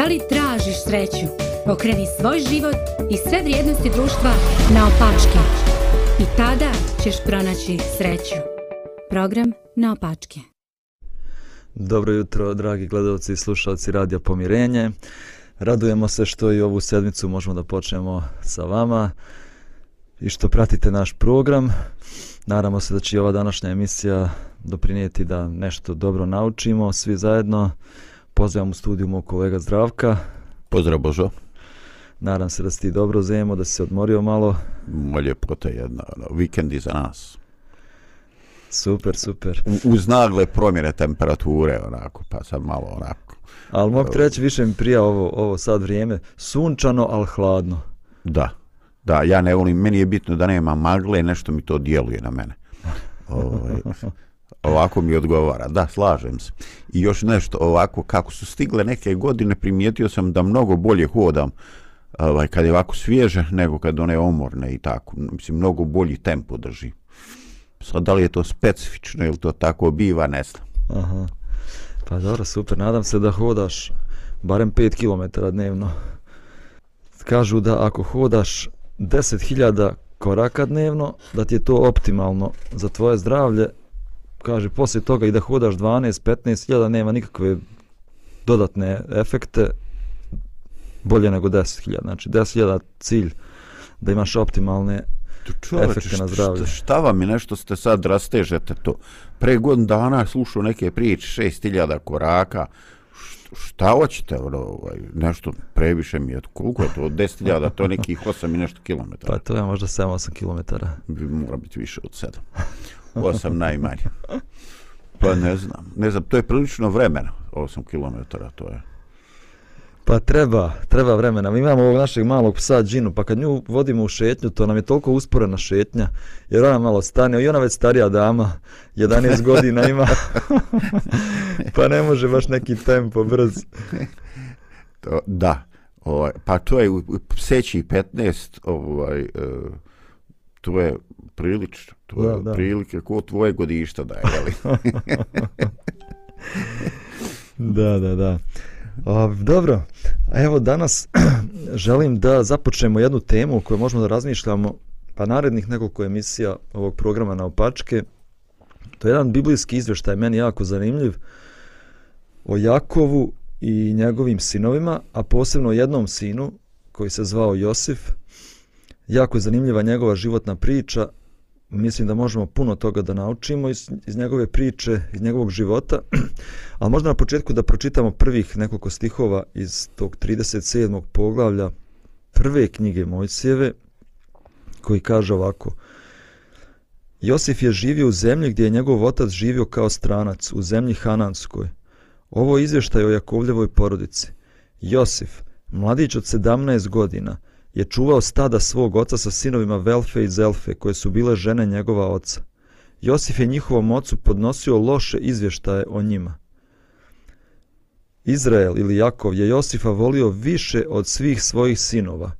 Da li tražiš sreću? Pokreni svoj život i sve vrijednosti društva na opačke. I tada ćeš pronaći sreću. Program na opačke. Dobro jutro, dragi gledalci i slušalci Radija Pomirenje. Radujemo se što i ovu sedmicu možemo da počnemo sa vama i što pratite naš program. Nadamo se da će ova današnja emisija doprinijeti da nešto dobro naučimo svi zajedno. Pozdravam u studiju moj kolega Zdravka. Pozdrav Božo. Nadam se da si ti dobro zemo, da si se odmorio malo. Moja ljepota jedna, ono, vikend iza nas. Super, super. U, uz nagle promjene temperature, onako, pa sad malo onako. Ali mogu reći, više mi prija ovo, ovo sad vrijeme, sunčano, ali hladno. Da, da, ja ne volim, meni je bitno da nema magle, nešto mi to djeluje na mene. Ovaj, ovako mi odgovara, da, slažem se. I još nešto, ovako, kako su stigle neke godine, primijetio sam da mnogo bolje hodam ovaj, kad je ovako svježe, nego kad one omorne i tako. Mislim, mnogo bolji tempo drži. Sad, da li je to specifično ili to tako biva, ne znam. Aha. Pa dobro, super. Nadam se da hodaš barem 5 km dnevno. Kažu da ako hodaš 10.000 koraka dnevno, da ti je to optimalno za tvoje zdravlje. Kaže, poslije toga i da hodaš 12-15.000, nema nikakve dodatne efekte, bolje nego 10.000. Znači, 10.000 cilj da imaš optimalne Čovječ, efekte na zdravlje. Šta, šta vam je nešto ste sad rastežete to? Pre godin dana slušao neke priče, 6.000 koraka, šta hoćete, ono, ovaj, nešto previše mi je, koliko je to, 10.000, to je nekih 8 i nešto kilometara. Pa to je možda 7-8 kilometara. Mora biti više od 7. 8 najmanje. Pa ne znam, ne znam, to je prilično vremena, 8 kilometara, to je. Pa treba, treba vremena. Mi imamo ovog našeg malog psa Džinu, pa kad nju vodimo u šetnju, to nam je toliko usporena šetnja, jer ona malo stane, i ona već starija dama, 11 godina ima, pa ne može baš neki tempo brz. To, da, ovaj, pa to je u pseći 15, ovaj, uh, to je prilično, to da, je da. prilike ko tvoje godišta da je, jeli? da, da, da. A, dobro, evo danas želim da započnemo jednu temu o kojoj možemo da razmišljamo pa narednih nekoliko emisija ovog programa na opačke. To je jedan biblijski izvještaj, meni jako zanimljiv, o Jakovu i njegovim sinovima, a posebno jednom sinu koji se zvao Josif. Jako je zanimljiva njegova životna priča, mislim da možemo puno toga da naučimo iz, iz njegove priče, iz njegovog života. Ali možda na početku da pročitamo prvih nekoliko stihova iz tog 37. poglavlja prve knjige Mojsijeve, koji kaže ovako. Josif je živio u zemlji gdje je njegov otac živio kao stranac, u zemlji Hananskoj. Ovo je izvještaj o Jakovljevoj porodici. Josif, mladić od 17 godina, je čuvao stada svog oca sa sinovima Velfe i Zelfe, koje su bile žene njegova oca. Josif je njihovom ocu podnosio loše izvještaje o njima. Izrael ili Jakov je Josifa volio više od svih svojih sinova,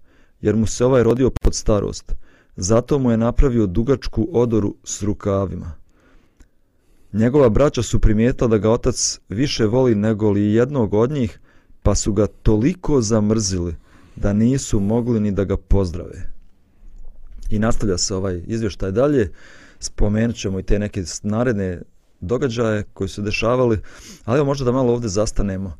jer mu se ovaj rodio pod starost. Zato mu je napravio dugačku odoru s rukavima. Njegova braća su primijetila da ga otac više voli nego li jednog od njih, pa su ga toliko zamrzili da nisu mogli ni da ga pozdrave. I nastavlja se ovaj izvještaj dalje, spomenut ćemo i te neke naredne događaje koji su dešavali, ali evo možda da malo ovdje zastanemo.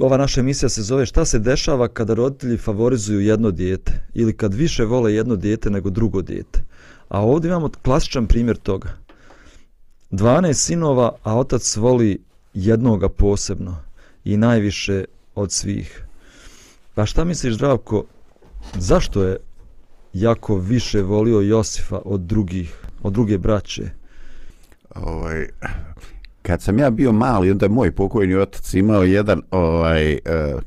Ova naša emisija se zove šta se dešava kada roditelji favorizuju jedno dijete ili kad više vole jedno dijete nego drugo dijete. A ovdje imamo klasičan primjer toga. 12 sinova, a otac voli jednoga posebno i najviše od svih. Pa šta misliš, Zdravko, zašto je jako više volio Josifa od drugih, od druge braće? Ovaj, kad sam ja bio mali, onda je moj pokojni otac imao jedan, ovaj, uh,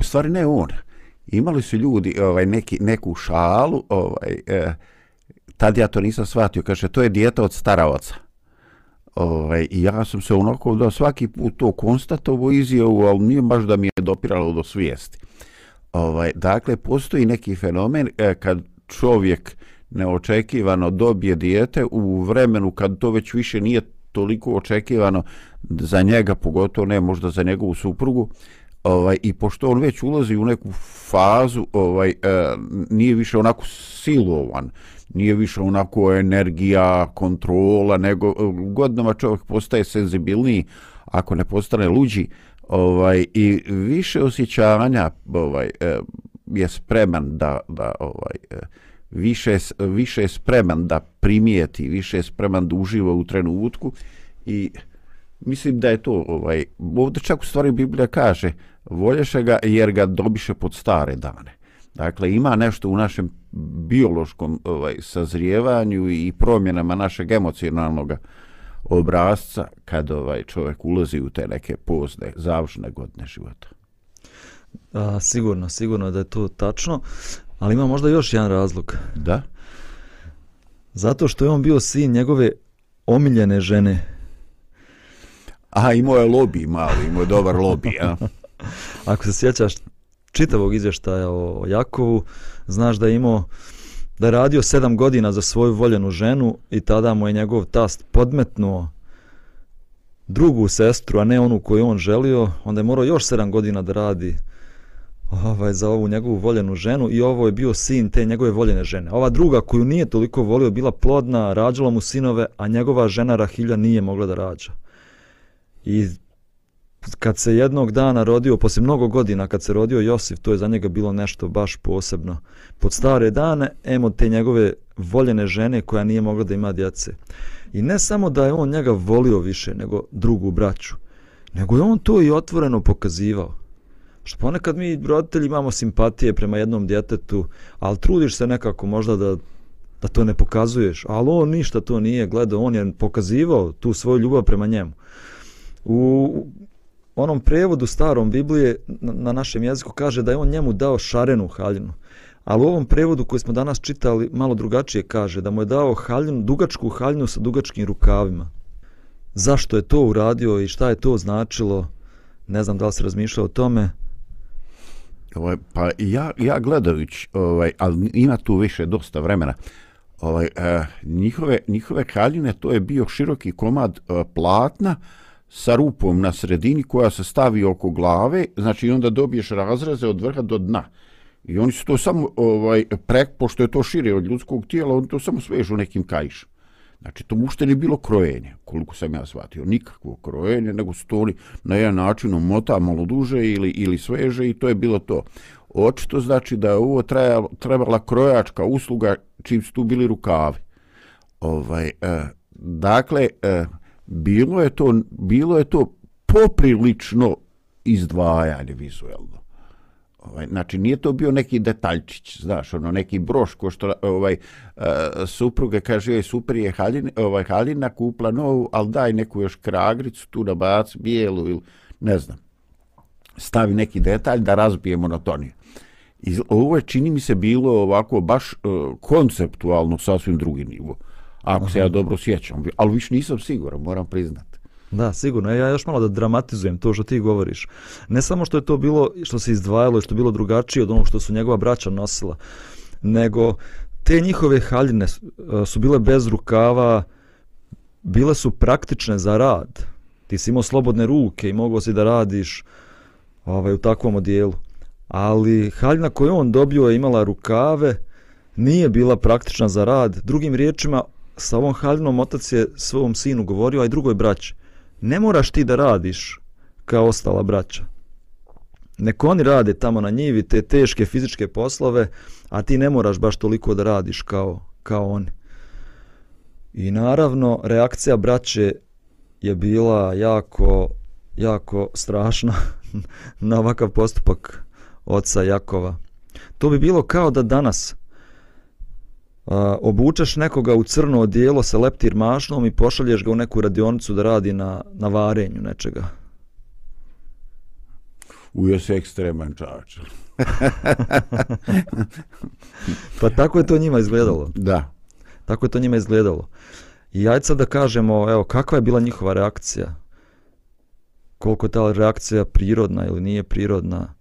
u stvari ne on, imali su ljudi ovaj, neki, neku šalu, ovaj, uh, tad ja to nisam shvatio, kaže, to je dijeta od stara oca. Ovaj, I ja sam se onako da svaki put to konstatovo izjavu, ali nije baš da mi je dopiralo do svijesti. Ovaj, dakle, postoji neki fenomen e, kad čovjek neočekivano dobije dijete u vremenu kad to već više nije toliko očekivano za njega, pogotovo ne možda za njegovu suprugu, ovaj i pošto on već ulazi u neku fazu ovaj e, nije više onako silovan nije više onako energija kontrola nego e, godinama čovjek postaje senzibilniji ako ne postane luđi ovaj i više osjećanja ovaj e, je spreman da da ovaj e, više više je spreman da primijeti više je spreman da uživa u trenutku i mislim da je to ovaj ovdje čak u stvari Biblija kaže volješe ga jer ga dobiše pod stare dane. Dakle, ima nešto u našem biološkom ovaj, sazrijevanju i promjenama našeg emocionalnog obrazca kad ovaj čovjek ulazi u te neke pozne, završne godine života. A, sigurno, sigurno da je to tačno, ali ima možda još jedan razlog. Da? Zato što je on bio sin njegove omiljene žene. A, imao je lobby mali, imao je dobar lobby, ja. Ako se sjećaš čitavog izvještaja o Jakovu, znaš da je imao da je radio sedam godina za svoju voljenu ženu i tada mu je njegov tast podmetnuo drugu sestru, a ne onu koju on želio, onda je morao još sedam godina da radi ovaj, za ovu njegovu voljenu ženu i ovo je bio sin te njegove voljene žene. Ova druga koju nije toliko volio bila plodna, rađala mu sinove, a njegova žena Rahilja nije mogla da rađa. I kad se jednog dana rodio, posle mnogo godina kad se rodio Josif, to je za njega bilo nešto baš posebno. Pod stare dane, emo te njegove voljene žene koja nije mogla da ima djece. I ne samo da je on njega volio više nego drugu braću, nego je on to i otvoreno pokazivao. Što ponekad mi roditelji imamo simpatije prema jednom djetetu, ali trudiš se nekako možda da, da to ne pokazuješ. Ali on ništa to nije gledao, on je pokazivao tu svoju ljubav prema njemu. U, onom prevodu starom Biblije na, našem jeziku kaže da je on njemu dao šarenu haljinu. Ali u ovom prevodu koji smo danas čitali malo drugačije kaže da mu je dao haljinu, dugačku haljinu sa dugačkim rukavima. Zašto je to uradio i šta je to značilo, ne znam da li se razmišljao o tome. Ovaj, pa ja, ja gledajući, ovaj, ali ima tu više dosta vremena, ovaj, eh, njihove, njihove haljine to je bio široki komad eh, platna, sa rupom na sredini koja se stavi oko glave, znači onda dobiješ razreze od vrha do dna. I oni su to samo, ovaj, prek, pošto je to šire od ljudskog tijela, oni to samo svežu nekim kajšom. Znači, to ušte nije bilo krojenje, koliko sam ja shvatio. Nikakvo krojenje, nego su to oni na jedan način omota malo duže ili, ili sveže i to je bilo to. Očito znači da je ovo trebala, trebala krojačka usluga čim su tu bili rukavi. Ovaj, eh, dakle, eh, bilo je to bilo je to poprilično izdvajanje vizuelno. Ovaj znači nije to bio neki detaljčić, znaš, ono neki broš ko što ovaj uh, supruga kaže joj super je Halina, ovaj Halina kupla novu, al daj neku još kragricu tu da bac bijelu ili ne znam. Stavi neki detalj da razbije monotoniju. I ovo je čini mi se bilo ovako baš uh, konceptualno sasvim drugi nivo. Uh, ako se ja dobro sjećam, ali više nisam siguran, moram priznat. Da, sigurno. Ja još malo da dramatizujem to što ti govoriš. Ne samo što je to bilo, što se izdvajalo i što je bilo drugačije od onog što su njegova braća nosila, nego te njihove haljine e, su bile bez rukava, bile su praktične za rad. Ti si imao slobodne ruke i mogao si da radiš ovaj, u takvom odijelu. Ali haljina koju on dobio je imala rukave, nije bila praktična za rad. Drugim riječima, sa ovom halinom otac je svom sinu govorio, a i drugoj braći, ne moraš ti da radiš kao ostala braća. Neko oni rade tamo na njivi te teške fizičke poslove, a ti ne moraš baš toliko da radiš kao, kao oni. I naravno, reakcija braće je bila jako, jako strašna na ovakav postupak oca Jakova. To bi bilo kao da danas a, obučeš nekoga u crno odijelo sa leptir mašnom i pošalješ ga u neku radionicu da radi na, na varenju nečega. Ujo se ekstreman čač. pa tako je to njima izgledalo. Da. Tako je to njima izgledalo. I ajde sad da kažemo, evo, kakva je bila njihova reakcija? Koliko je ta reakcija prirodna ili nije prirodna?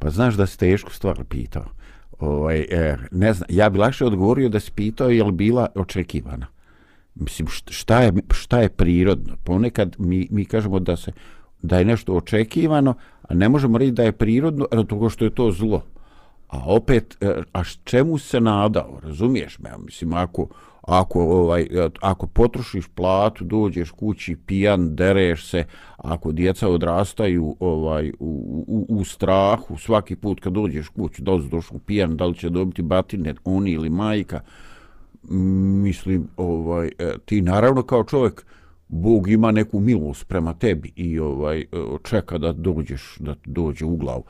Pa znaš da si tešku stvar pitao. ovaj, e, ne znam, ja bi lakše odgovorio da si pitao je li bila očekivana. Mislim, šta je, šta je prirodno? Ponekad mi, mi kažemo da se da je nešto očekivano, a ne možemo reći da je prirodno, jer toga što je to zlo. A opet, e, a čemu se nadao, razumiješ me? Mislim, ako, ako, ovaj, e, ako potrošiš platu, dođeš kući pijan, dereš se, ako djeca odrastaju ovaj, u, u, u strahu, svaki put kad dođeš kući, da li došao pijan, da li će dobiti batine, oni ili majka, mislim, ovaj, e, ti naravno kao čovjek, Bog ima neku milost prema tebi i ovaj e, čeka da dođeš, da dođe u glavu.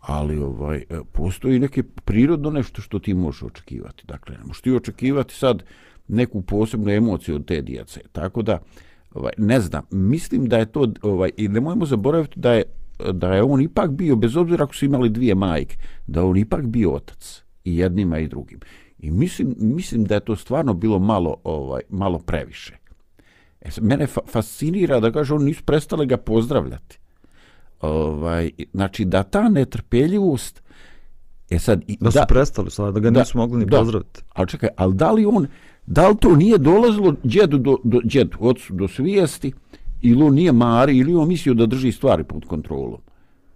Ali ovaj e, postoji neke prirodno nešto što ti možeš očekivati. Dakle, ne možeš ti očekivati sad neku posebnu emociju od te djece. Tako da, ovaj, ne znam, mislim da je to, ovaj, i ne nemojmo zaboraviti da je, da je on ipak bio, bez obzira ako su imali dvije majke, da on ipak bio otac i jednima i drugim. I mislim, mislim da je to stvarno bilo malo, ovaj, malo previše. E, mene fa fascinira da kaže oni nisu prestali ga pozdravljati. Ovaj, znači da ta netrpeljivost e sad i- Da su prestali sad, da ga Da, nisu mogli ni da. pozdraviti. Ali čekaj, ali da li on, da li to nije dolazilo djedu do, do, djedu, ocu do svijesti, ili on nije mari, ili on mislio da drži stvari pod kontrolom.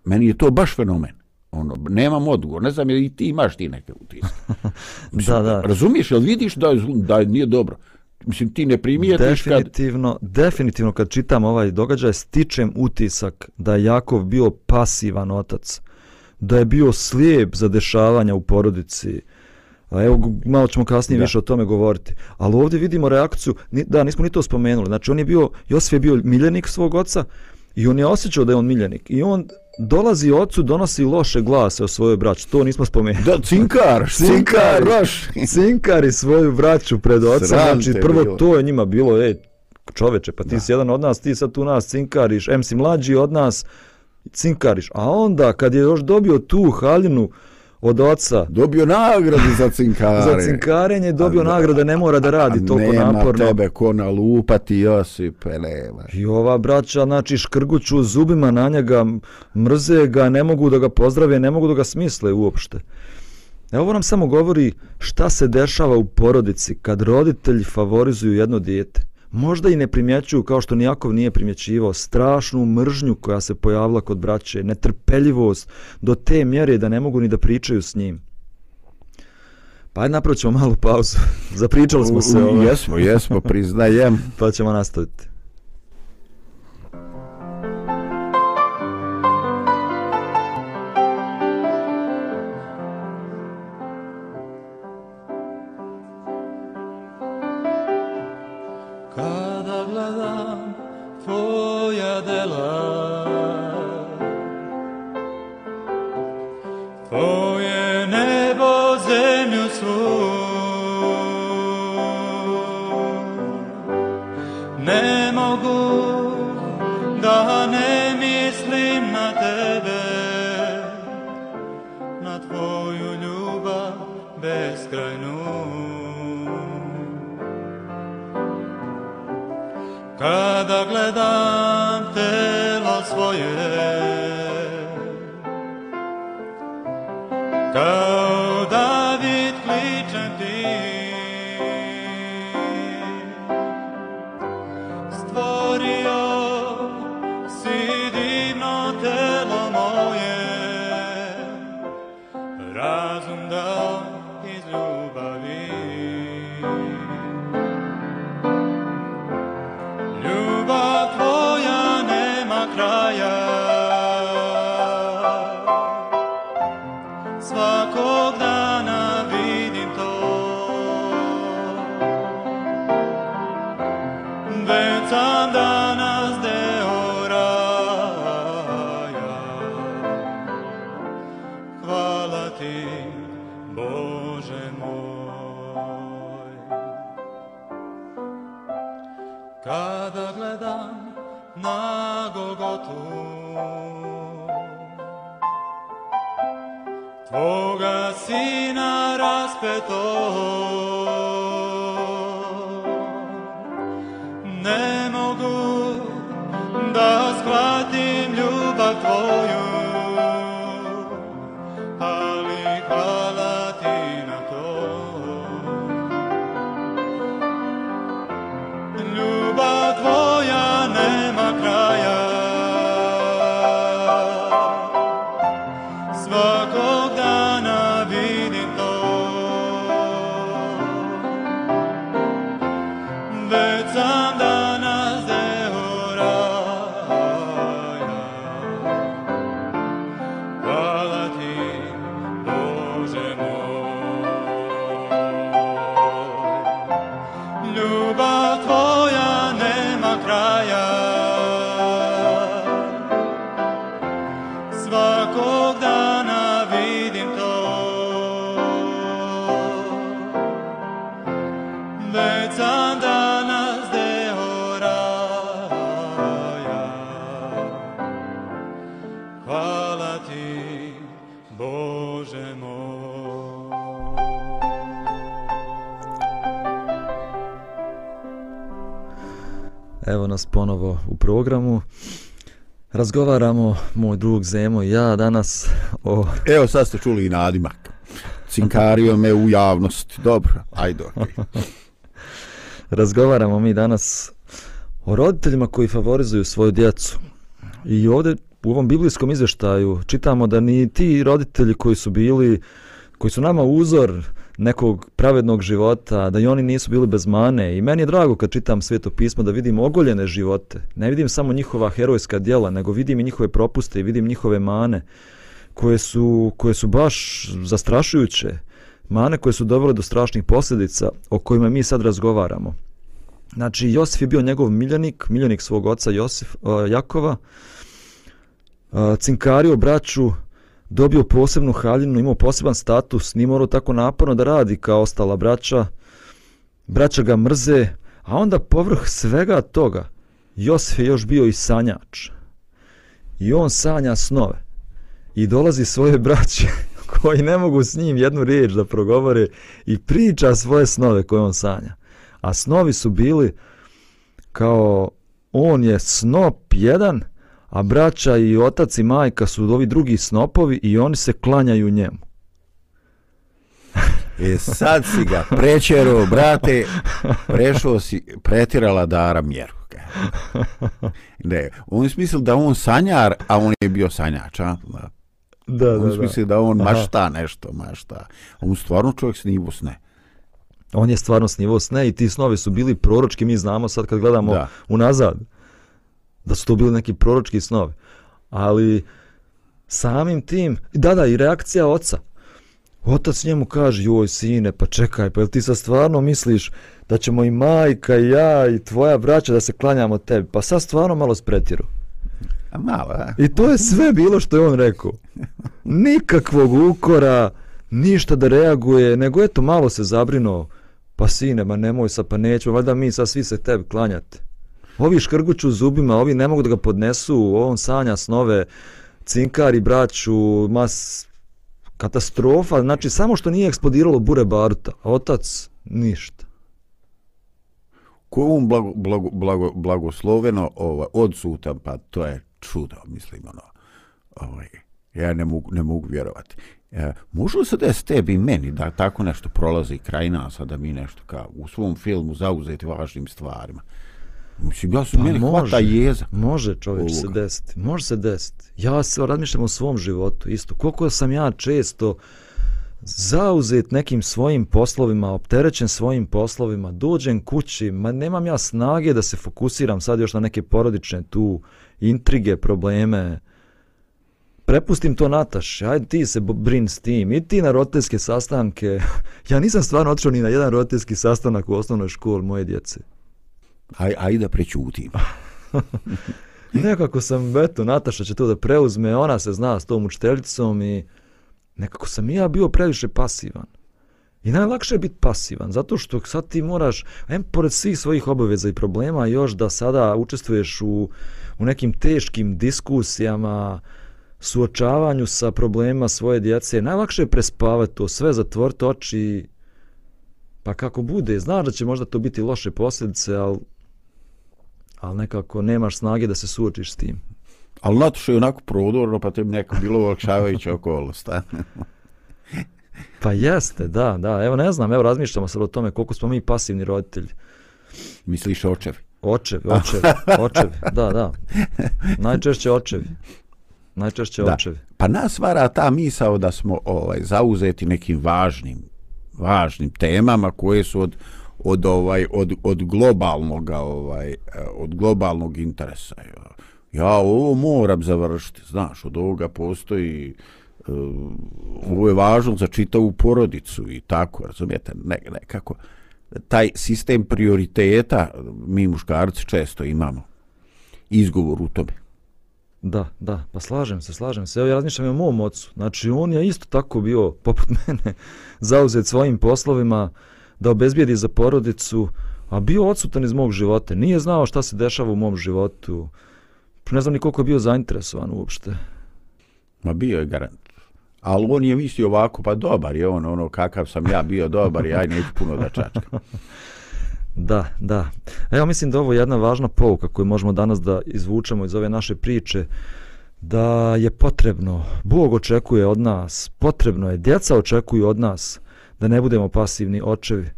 Meni je to baš fenomen. Ono, nemam odgovor, ne znam, je i ti imaš ti neke utiske. Da, da. Razumiješ, jel vidiš da, je, da je nije dobro? Mislim, ti ne primijetiš kad... Definitivno, definitivno kad čitam ovaj događaj stičem utisak da je Jakov bio pasivan otac, da je bio slijep za dešavanja u porodici. A evo, malo ćemo kasnije Da. više o tome govoriti. Ali ovdje vidimo reakciju, da, nismo ni to spomenuli. Znači, on je bio, Josif je bio miljenik svog oca i on je osjećao da je on miljenik. I on dolazi ocu, donosi loše glase o svojoj braći. To nismo spomenuli. Da, cinkar, cinkar, roš. Cinkari svoju braću pred ocem, Sram znači prvo bilo. to je njima bilo, ej, čoveče, pa ti si jedan od nas, ti sad tu nas cinkariš, em si mlađi od nas, cinkariš, a onda kad je još dobio tu haljinu od oca Dobio nagradu za cinkare. za cinkarenje, dobio A nagrade, ne mora da radi toliko nema naporno. tebe ko nalupati, Josipe, nema. I ova braća, znači, škrguću zubima na njega, mrze ga, ne mogu da ga pozdrave, ne mogu da ga smisle uopšte. Evo ovo nam samo govori šta se dešava u porodici kad roditelji favorizuju jedno dijete. Možda i ne primjećuju, kao što Nijakov nije primjećivao, strašnu mržnju koja se pojavila kod braće, netrpeljivost do te mjere da ne mogu ni da pričaju s njim. Pa ajde napravit ćemo malu pauzu. Zapričali smo se, U- u- ovaj, Jesmo, jesmo, priznajem. pa ćemo nastaviti. Tvoja Ne mogu da shvatim ljubav tvoju programu. Razgovaramo, moj drug Zemo i ja danas o... Evo sad ste čuli i nadimak. Cinkario me u javnosti. Dobro, ajde. Okay. Razgovaramo mi danas o roditeljima koji favorizuju svoju djecu. I ovdje u ovom biblijskom izveštaju čitamo da ni ti roditelji koji su bili, koji su nama uzor nekog pravednog života, da i oni nisu bili bez mane. I meni je drago kad čitam sveto pismo da vidim ogoljene živote. Ne vidim samo njihova herojska djela, nego vidim i njihove propuste i vidim njihove mane koje su, koje su baš zastrašujuće. Mane koje su dovele do strašnih posljedica o kojima mi sad razgovaramo. Znači, Josif je bio njegov miljenik, miljenik svog oca Josif, uh, Jakova, e, uh, cinkario braću, dobio posebnu haljinu, imao poseban status, nije morao tako naporno da radi kao ostala braća. Braća ga mrze, a onda povrh svega toga, Josif je još bio i sanjač. I on sanja snove. I dolazi svoje braće koji ne mogu s njim jednu riječ da progovore i priča svoje snove koje on sanja. A snovi su bili kao on je snop jedan, a braća i otac i majka su ovi drugi snopovi i oni se klanjaju njemu. E sad si ga prečero, brate, prešao si, pretirala dara mjeru. Ne, on je smislil da on sanjar, a on je bio sanjač, a? Da, on da, smisli da, da on mašta nešto, mašta. On stvarno čovjek snivo sne. On je stvarno snivo sne i ti snovi su bili proročki, mi znamo sad kad gledamo da. unazad, da su to bili neki proročki snovi. Ali samim tim, da, da, i reakcija oca. Otac njemu kaže, joj sine, pa čekaj, pa jel ti sad stvarno misliš da ćemo i majka i ja i tvoja braća da se klanjamo tebi? Pa sad stvarno malo spretiru. A malo, a? I to je sve bilo što je on rekao. Nikakvog ukora, ništa da reaguje, nego eto malo se zabrinuo. Pa sine, ma nemoj sad, pa nećemo, valjda mi sad svi se tebi klanjati. Ovi škrguću zubima, ovi ne mogu da ga podnesu, on sanja snove, cinkari braću, mas katastrofa, znači samo što nije eksplodiralo bure baruta, a otac ništa. Ko je on blago, blago, blago, blagosloveno ovaj, odsutan, pa to je čudo, mislim, ono, ovaj, ja ne mogu, ne mogu vjerovati. E, može li se da je s tebi i meni da tako nešto prolazi kraj nas, a da mi nešto kao u svom filmu zauzeti važnim stvarima? Mislim, ja sam pa meni može, hvata jeza. Može čovječ se desiti, može se desiti. Ja se razmišljam o svom životu isto. Koliko sam ja često zauzet nekim svojim poslovima, opterećen svojim poslovima, dođem kući, ma nemam ja snage da se fokusiram sad još na neke porodične tu intrige, probleme. Prepustim to Nataš, ajde ti se brin s tim, i ti na roditeljske sastanke. ja nisam stvarno otišao ni na jedan roditeljski sastanak u osnovnoj školi moje djece. Aj, aj da prećutim. nekako sam, eto, Nataša će to da preuzme, ona se zna s tom učiteljicom i nekako sam ja bio previše pasivan. I najlakše je biti pasivan, zato što sad ti moraš, em, pored svih svojih obaveza i problema, još da sada učestvuješ u, u nekim teškim diskusijama, suočavanju sa problema svoje djece, najlakše je prespavati to, sve zatvoriti oči, pa kako bude, znaš da će možda to biti loše posljedice, ali ali nekako nemaš snage da se suočiš s tim. Ali Natoša je onako prodorno, pa to bi neko bilo olakšavajuća okolost. pa jeste, da, da. Evo ne znam, evo razmišljamo sad o tome koliko smo mi pasivni roditelji. Misliš očevi? Očevi, očevi, očevi, da, da. Najčešće očevi. Najčešće da. očevi. Pa nas vara ta misao da smo ovaj zauzeti nekim važnim, važnim temama koje su od od ovaj od od globalnog ovaj e, od globalnog interesa. Ja, ja ovo moram završiti, znaš, od ovoga postoji uh, ovo je važno za čitavu porodicu i tako, razumijete, ne, nekako taj sistem prioriteta mi muškarci često imamo izgovor u tome. Da, da, pa slažem se, slažem se. Evo ja razmišljam i o mom ocu. Znači, on je isto tako bio, poput mene, zauzet svojim poslovima da obezbijedi za porodicu, a bio odsutan iz mog života. Nije znao šta se dešava u mom životu. Ne znam ni koliko je bio zainteresovan uopšte. Ma bio je garant. Ali on je mislio ovako, pa dobar je on, ono kakav sam ja bio dobar, ja neću puno da čačkam. Da, da. Evo mislim da ovo je jedna važna pouka koju možemo danas da izvučemo iz ove naše priče, da je potrebno, Bog očekuje od nas, potrebno je, djeca očekuju od nas da ne budemo pasivni očevi,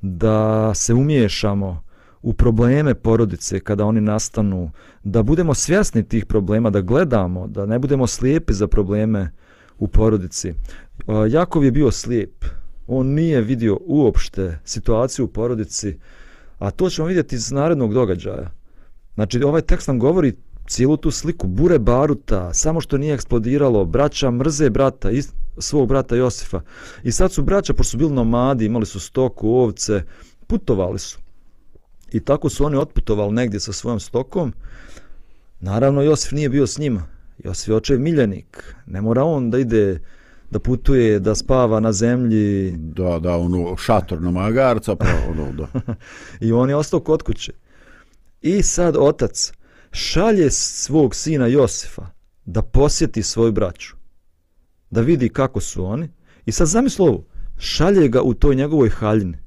da se umiješamo u probleme porodice kada oni nastanu, da budemo svjesni tih problema, da gledamo, da ne budemo slijepi za probleme u porodici. E, Jakov je bio slijep, on nije vidio uopšte situaciju u porodici, a to ćemo vidjeti iz narednog događaja. Znači, ovaj tekst nam govori cijelu tu sliku, bure baruta, samo što nije eksplodiralo, braća mrze brata, ist, svog brata Josifa. I sad su braća, pošto su bili nomadi, imali su stoku, ovce, putovali su. I tako su oni otputovali negdje sa svojom stokom. Naravno, Josif nije bio s njima. Josif je očev miljenik. Ne mora on da ide da putuje, da spava na zemlji. Da, da, ono, šator na magarca, pa ono, da. I on je ostao kod kuće. I sad otac šalje svog sina Josefa da posjeti svoju braću. Da vidi kako su oni. I sad zamisli ovo, šalje ga u toj njegovoj haljini.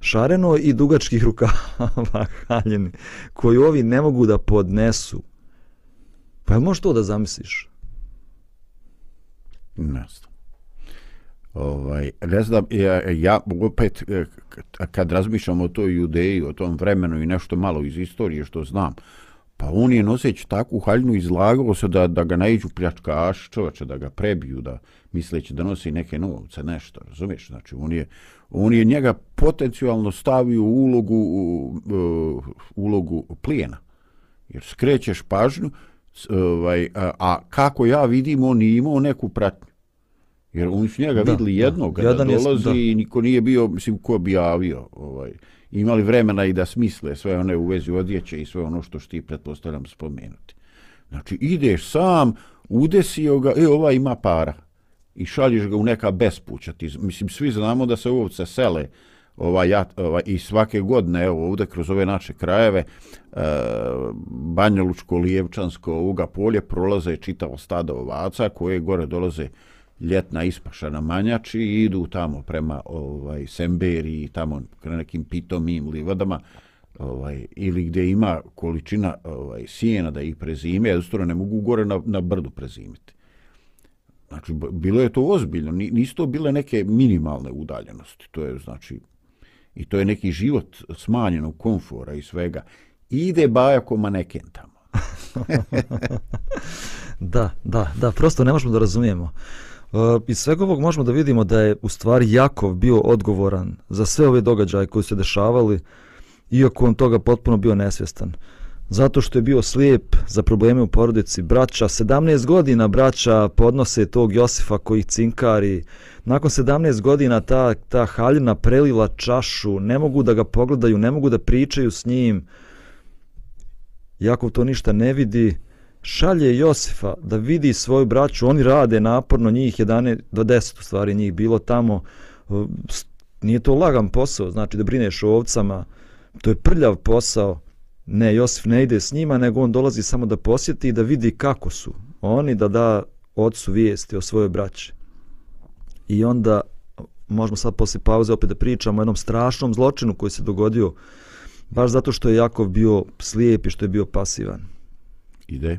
Šareno i dugačkih rukava haljini, koju ovi ne mogu da podnesu. Pa je možeš to da zamisliš? Ne znam. Ovaj, ne znam, ja, ja opet, e, kad razmišljam o toj judeji, o tom vremenu i nešto malo iz istorije što znam, pa on je noseći takvu haljnu izlagao se da, da ga naiđu pljačkaš čovječe, da ga prebiju, da misleći da nosi neke novce, nešto, razumiješ? Znači, on je, on je njega potencijalno stavio u ulogu, u, u, ulogu plijena. Jer skrećeš pažnju, ovaj, a, a kako ja vidim, on nije imao neku pratnju. Jer oni su njega da, vidli jednog, kada Jedan dolazi je, i niko nije bio, mislim, ko bi javio. Ovaj, imali vremena i da smisle sve one u vezi odjeće i sve ono što ti pretpostavljam spomenuti. Znači, ideš sam, udesio ga, e, ova ima para. I šalješ ga u neka bespuća. Ti, mislim, svi znamo da se ovce sele ova, ja, ova, i svake godine, evo, ovdje kroz ove naše krajeve, e, Banjalučko, Lijevčansko, ovoga polje prolaze čitavo stado ovaca koje gore dolaze ljetna ispaša na manjači i idu tamo prema ovaj Semberi i tamo na nekim pitomim livadama ovaj, ili gdje ima količina ovaj, sijena da ih prezime, jednostavno ne mogu gore na, na brdu prezimiti. Znači, bilo je to ozbiljno, nisu to bile neke minimalne udaljenosti, to je znači, i to je neki život smanjenog komfora i svega. Ide baja ko maneken tamo. da, da, da, prosto ne možemo da razumijemo. E, iz svega ovog možemo da vidimo da je u stvari Jakov bio odgovoran za sve ove događaje koji se dešavali, iako on toga potpuno bio nesvjestan. Zato što je bio slijep za probleme u porodici. Braća, 17 godina braća podnose tog Josifa koji cinkari. Nakon 17 godina ta, ta haljina prelila čašu, ne mogu da ga pogledaju, ne mogu da pričaju s njim. Jakov to ništa ne vidi šalje Josifa da vidi svoju braću, oni rade naporno, njih 11 do 10 u stvari njih bilo tamo, nije to lagan posao, znači da brineš o ovcama, to je prljav posao, ne, Josif ne ide s njima, nego on dolazi samo da posjeti i da vidi kako su oni, da da ocu vijesti o svojoj braći. I onda, možemo sad poslije pauze opet da pričamo o jednom strašnom zločinu koji se dogodio, baš zato što je Jakov bio slijep i što je bio pasivan. Ide.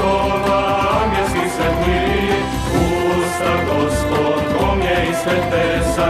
likova angelski svetli. Usta Gospod, kom je i svetesan, roka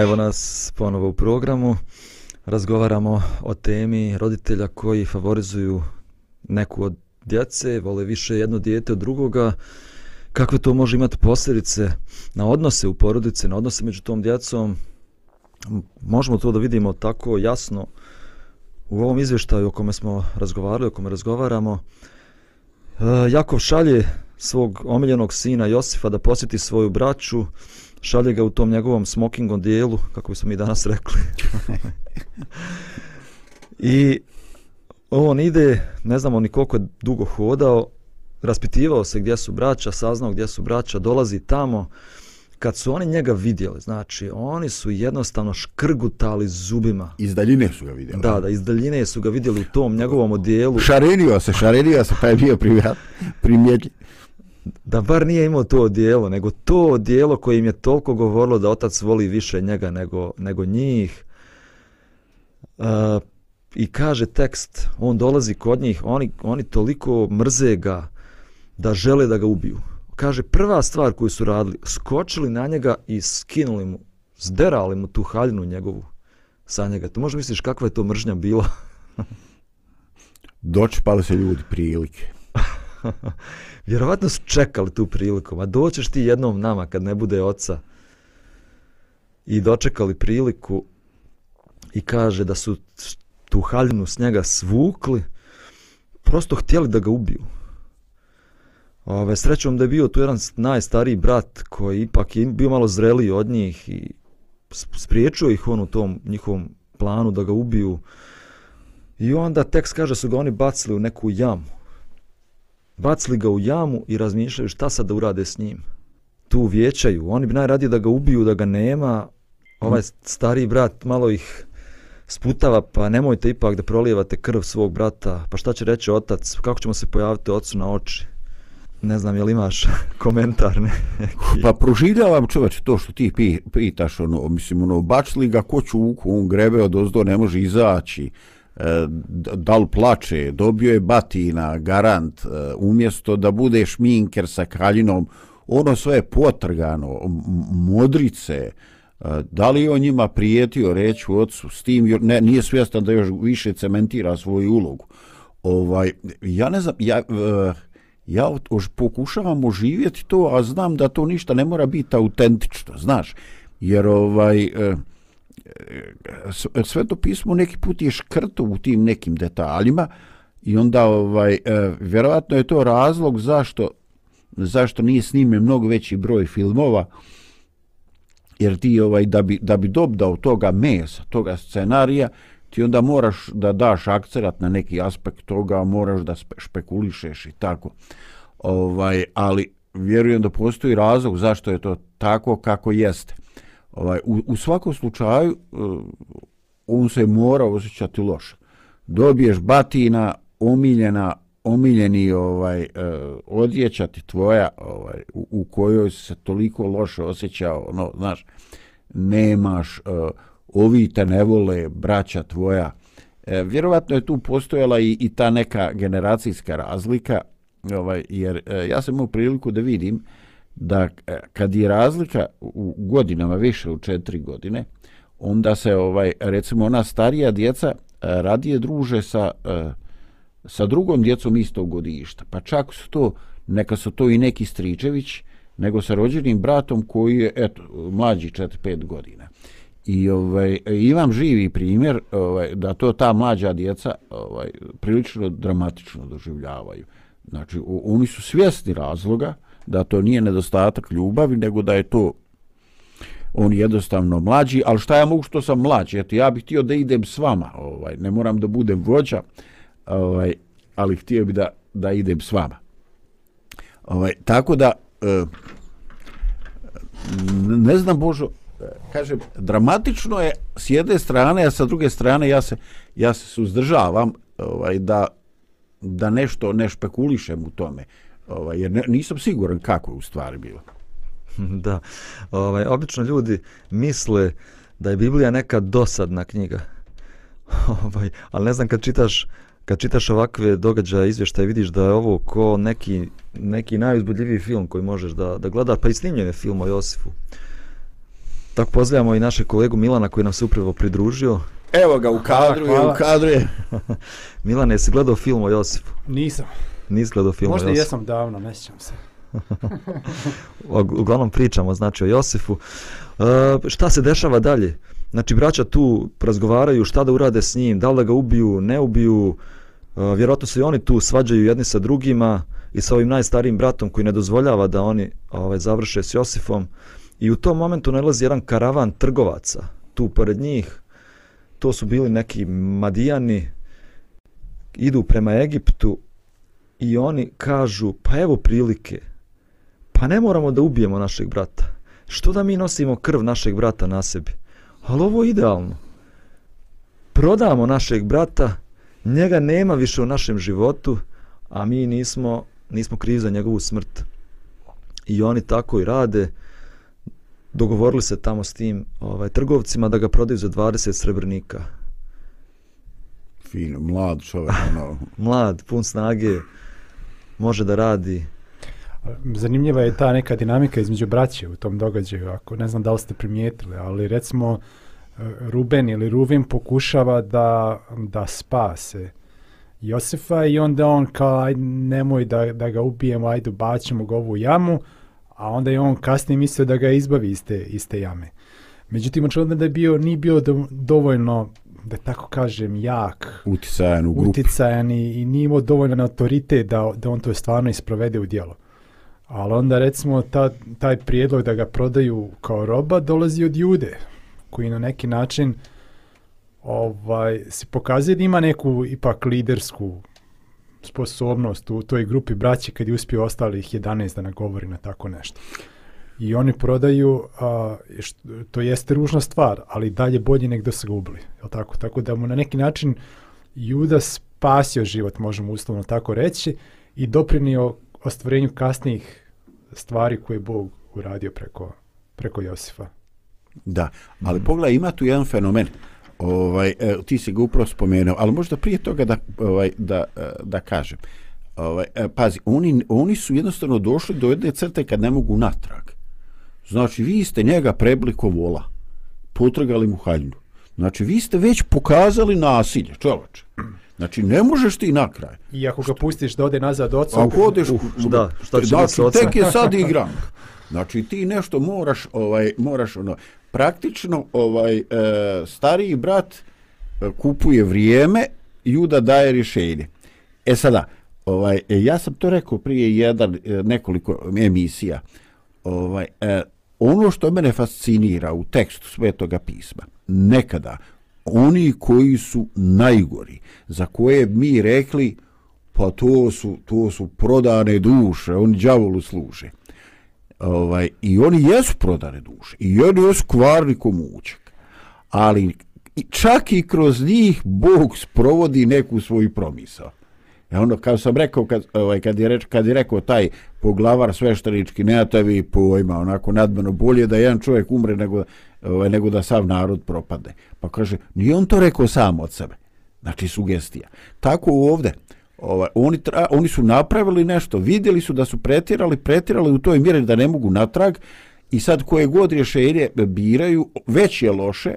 Evo nas ponovo u programu. Razgovaramo o temi roditelja koji favorizuju neku od djece, vole više jedno dijete od drugoga. Kakve to može imati posljedice na odnose u porodice, na odnose među tom djecom. Možemo to da vidimo tako jasno u ovom izvještaju o kome smo razgovarali, o kome razgovaramo. E, Jakov šalje svog omiljenog sina Josifa da posjeti svoju braću, šalje ga u tom njegovom smokingom dijelu, kako bismo mi danas rekli. I on ide, ne znamo ni koliko je dugo hodao, raspitivao se gdje su braća, saznao gdje su braća, dolazi tamo. Kad su oni njega vidjeli, znači, oni su jednostavno škrgutali zubima. Iz daljine su ga vidjeli. Da, da, iz daljine su ga vidjeli u tom njegovom odijelu. Šarenio se, šarenio se, pa je bio primjet, primjetljiv da bar nije imao to odijelo, nego to odijelo koje im je toliko govorilo da otac voli više njega nego, nego njih. Uh, I kaže tekst, on dolazi kod njih, oni, oni toliko mrze ga da žele da ga ubiju. Kaže, prva stvar koju su radili, skočili na njega i skinuli mu, zderali mu tu haljinu njegovu sa njega. To možda misliš kakva je to mržnja bila? Dočepali se ljudi prilike. Vjerovatno su čekali tu priliku. Ma doćeš ti jednom nama kad ne bude oca. I dočekali priliku i kaže da su tu haljinu s njega svukli, prosto htjeli da ga ubiju. Ove, srećom da je bio tu jedan najstariji brat koji ipak je bio malo zreliji od njih i spriječio ih on u tom njihovom planu da ga ubiju. I onda tekst kaže su ga oni bacili u neku jamu bacili ga u jamu i razmišljaju šta sad da urade s njim. Tu vjećaju, oni bi najradije da ga ubiju, da ga nema. Ovaj stari brat malo ih sputava, pa nemojte ipak da prolijevate krv svog brata. Pa šta će reći otac, kako ćemo se pojaviti ocu na oči? Ne znam, jel imaš komentar? Ne? Pa proživljavam čoveče to što ti pitaš, ono, mislim, ono, bačili ga ko čuku, on grebe od ozdo, ne može izaći, Eh, da li plače, dobio je batina, garant, eh, umjesto da bude šminker sa kraljinom, ono sve je potrgano, modrice, eh, da li on njima prijetio reći ocu s tim, ne, nije svjestan da još više cementira svoju ulogu. Ovaj, ja ne znam, ja, ja ož, pokušavam oživjeti to, a znam da to ništa ne mora biti autentično, znaš, jer ovaj, sveto pismo neki put je škrto u tim nekim detaljima i onda ovaj, e, vjerovatno je to razlog zašto zašto nije snimljen mnogo veći broj filmova, jer ti ovaj da bi da bi dobdao toga mesa, toga scenarija, ti onda moraš da daš akcenat na neki aspekt toga, moraš da spe, špekulišeš i tako. Ovaj, ali vjerujem da postoji razlog zašto je to tako kako jeste. Ovaj, u, u svakom slučaju, e, on se mora osjećati loše. Dobiješ batina, omiljena, omiljeni ovaj e, odjeća ti tvoja ovaj u, u kojoj se toliko loše osjećao no znaš nemaš uh, ovi te ne vole braća tvoja e, vjerovatno je tu postojala i, i ta neka generacijska razlika ovaj jer e, ja sam imao priliku da vidim da e, kad je razlika u godinama više u četiri godine onda se ovaj recimo ona starija djeca e, radije druže sa e, sa drugom djecom istog godišta. Pa čak su to, neka su to i neki Stričević, nego sa rođenim bratom koji je eto, mlađi 4-5 godina. I ovaj, imam živi primjer ovaj, da to ta mlađa djeca ovaj, prilično dramatično doživljavaju. Znači, oni su svjesni razloga da to nije nedostatak ljubavi, nego da je to on jednostavno mlađi, ali šta ja mogu što sam mlađi? Eto, ja bih htio da idem s vama, ovaj, ne moram da budem vođa, ovaj, ali htio bi da, da idem s vama. Ovaj, tako da, e, ne znam Božo, kaže, kažem, dramatično je s jedne strane, a sa druge strane ja se, ja se suzdržavam ovaj, da, da nešto ne špekulišem u tome, ovaj, jer ne, nisam siguran kako je u stvari bilo. Da, ovaj, obično ljudi misle da je Biblija neka dosadna knjiga. Ovaj, ali ne znam kad čitaš kad čitaš ovakve događaje, izvještaje, vidiš da je ovo ko neki, neki najuzbudljiviji film koji možeš da, da gledaš, pa i snimljen je film o Josifu. Tako pozdravljamo i našeg kolegu Milana koji nam se upravo pridružio. Evo ga, u kadru je, u kadru je. Milane, jesi gledao film o Josifu? Nisam. Nisi gledao film Možda Josifu? jesam davno, ne sjećam se. Uglavnom pričamo, znači, o Josifu. Uh, šta se dešava dalje? Znači, braća tu razgovaraju šta da urade s njim, da li da ga ubiju, ne ubiju, Uh, vjerojatno se i oni tu svađaju jedni sa drugima i sa ovim najstarijim bratom koji ne dozvoljava da oni ovaj, završe s Josifom. I u tom momentu nalazi jedan karavan trgovaca tu pored njih. To su bili neki madijani, idu prema Egiptu i oni kažu, pa evo prilike, pa ne moramo da ubijemo našeg brata. Što da mi nosimo krv našeg brata na sebi? Ali ovo je idealno. Prodamo našeg brata njega nema više u našem životu, a mi nismo, nismo krivi za njegovu smrt. I oni tako i rade, dogovorili se tamo s tim ovaj, trgovcima da ga prodaju za 20 srebrnika. Fino, mlad čovjek. No. mlad, pun snage, može da radi. Zanimljiva je ta neka dinamika između braće u tom događaju, ako ne znam da li ste primijetili, ali recimo e, Ruben ili Ruvin pokušava da, da spase Josefa i onda on kao aj, nemoj da, da ga ubijemo, ajde baćemo ga ovu jamu, a onda je on kasnije mislio da ga izbavi iz te, iz te jame. Međutim, očigledno da je bio, nije bio dovoljno, da tako kažem, jak, uticajan u grupu. Uticajan i, i nije imao dovoljno autoritet da, da on to stvarno isprovede u djelo. Ali onda recimo ta, taj prijedlog da ga prodaju kao roba dolazi od jude, koji na neki način ovaj se pokazuje da ima neku ipak lidersku sposobnost u toj grupi braće kad je uspio ostalih 11 da nagovori na tako nešto. I oni prodaju, a, što, to jeste ružna stvar, ali dalje bolje nek da se ga ubili. Je tako? tako da mu na neki način Juda spasio život, možemo uslovno tako reći, i doprinio ostvarenju kasnijih stvari koje je Bog uradio preko, preko Josifa. Da, ali pogledaj, ima tu jedan fenomen. Ovaj, e, ti si ga upravo spomenuo, ali možda prije toga da, ovaj, da, e, da kažem. Ovaj, e, pazi, oni, oni su jednostavno došli do jedne crte kad ne mogu natrag. Znači, vi ste njega prebliko vola, potrgali mu haljnu. Znači, vi ste već pokazali nasilje, čovače. Znači, ne možeš ti na kraj. I ako ga pustiš da ode nazad oca... Ako odeš... Uh, da, šta će znači, biti tek je sad igram. Znači, ti nešto moraš, ovaj, moraš ono, praktično ovaj e, stariji brat e, kupuje vrijeme Juda daje rješenje. E sada, Ovaj, e, ja sam to rekao prije jedan, e, nekoliko emisija. Ovaj, e, ono što mene fascinira u tekstu Svetoga pisma, nekada, oni koji su najgori, za koje mi rekli, pa to su, to su prodane duše, oni đavolu služe. Ovaj, I oni jesu prodane duše, i oni jesu kvarni komućak. Ali čak i kroz njih Bog sprovodi neku svoju promisao. E ja ono, kao sam rekao, kad, ovaj, kad, je reč, kad je rekao taj poglavar sveštenički, ne tebi pojma, onako nadmeno bolje da jedan čovjek umre nego, ovaj, nego da sav narod propadne. Pa kaže, nije on to rekao sam od sebe. Znači, sugestija. Tako ovde, ovaj, oni, tra, oni su napravili nešto, vidjeli su da su pretirali, pretirali u toj mjeri da ne mogu natrag i sad koje god rješenje biraju, već je loše,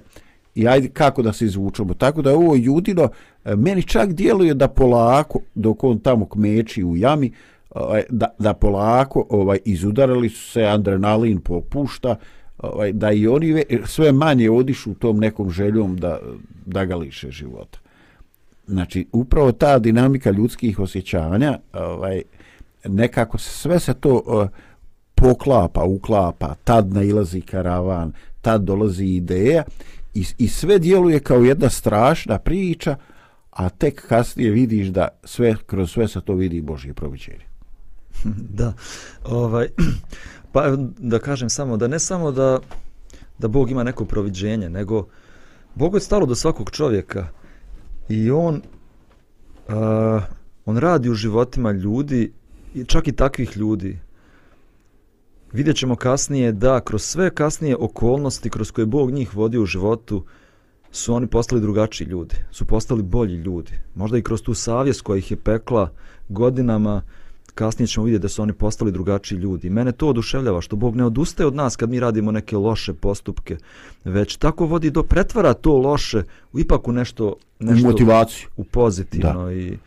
i ajde kako da se izvučemo. Tako da ovo Judino, e, meni čak djeluje da polako, dok on tamo kmeči u jami, ovaj, da, da polako ovaj izudarali su se, adrenalin popušta, ovaj, da i oni sve manje odišu u tom nekom željom da, da ga liše života. Znači, upravo ta dinamika ljudskih osjećanja, ovaj, nekako se, sve se to uh, poklapa, uklapa, tad nailazi karavan, tad dolazi ideja i, i sve djeluje kao jedna strašna priča, a tek kasnije vidiš da sve kroz sve se to vidi Božje proviđenje. da, ovaj, pa da kažem samo, da ne samo da, da Bog ima neko proviđenje, nego Bog je stalo do svakog čovjeka i on, uh, on radi u životima ljudi, čak i takvih ljudi, vidjet ćemo kasnije da kroz sve kasnije okolnosti kroz koje Bog njih vodi u životu su oni postali drugačiji ljudi, su postali bolji ljudi. Možda i kroz tu savjest koja ih je pekla godinama, kasnije ćemo vidjeti da su oni postali drugačiji ljudi. Mene to oduševljava što Bog ne odustaje od nas kad mi radimo neke loše postupke, već tako vodi do pretvara to loše u ipak u nešto, nešto u motivaciju, u pozitivno da. i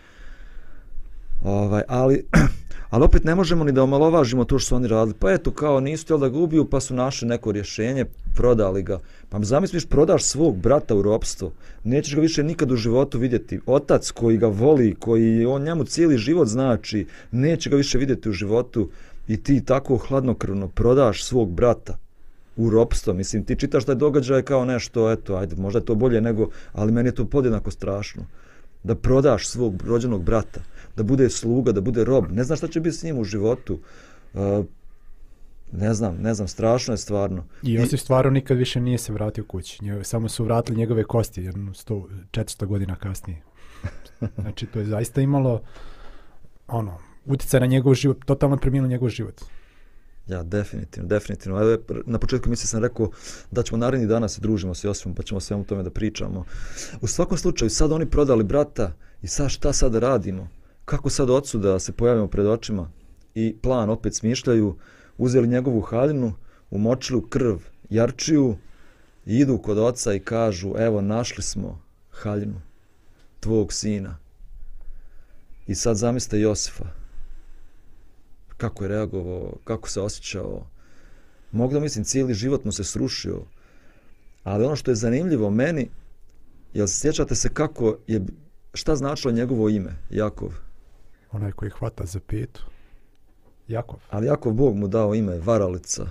ovaj, ali Ali opet ne možemo ni da omalovažimo to što su oni radili. Pa eto, kao nisu htjeli da ga ubiju, pa su našli neko rješenje, prodali ga. Pa zamisliš, prodaš svog brata u ropstvo. Nećeš ga više nikad u životu vidjeti. Otac koji ga voli, koji on njemu cijeli život znači, neće ga više vidjeti u životu. I ti tako hladnokrvno prodaš svog brata u ropstvo. Mislim, ti čitaš taj događaj kao nešto, eto, ajde, možda je to bolje nego, ali meni je to podjednako strašno. Da prodaš svog rođenog brata da bude sluga, da bude rob. Ne znam šta će biti s njim u životu. Uh, ne znam, ne znam, strašno je stvarno. I Josif stvarno nikad više nije se vratio kući. Nje, samo su vratili njegove kosti jedno 100, 400 godina kasnije. Znači, to je zaista imalo ono, utjecaj na njegov život, totalno preminuo njegov život. Ja, definitivno, definitivno. Evo, na početku misli sam rekao da ćemo naredni dana se družimo s Josipom, pa ćemo svemu tome da pričamo. U svakom slučaju, sad oni prodali brata i sad šta sad radimo? kako sad ocu da se pojavimo pred očima i plan opet smišljaju, uzeli njegovu haljinu, umočili u krv jarčiju, i idu kod oca i kažu, evo našli smo haljinu tvog sina. I sad zamislite Josifa, kako je reagovao, kako se osjećao. Mogu da mislim, cijeli život mu se srušio. Ali ono što je zanimljivo meni, jel sjećate se kako je, šta značilo njegovo ime, Jakov? onaj koji hvata za petu. Jakov. Ali Jakov Bog mu dao ime Varalica.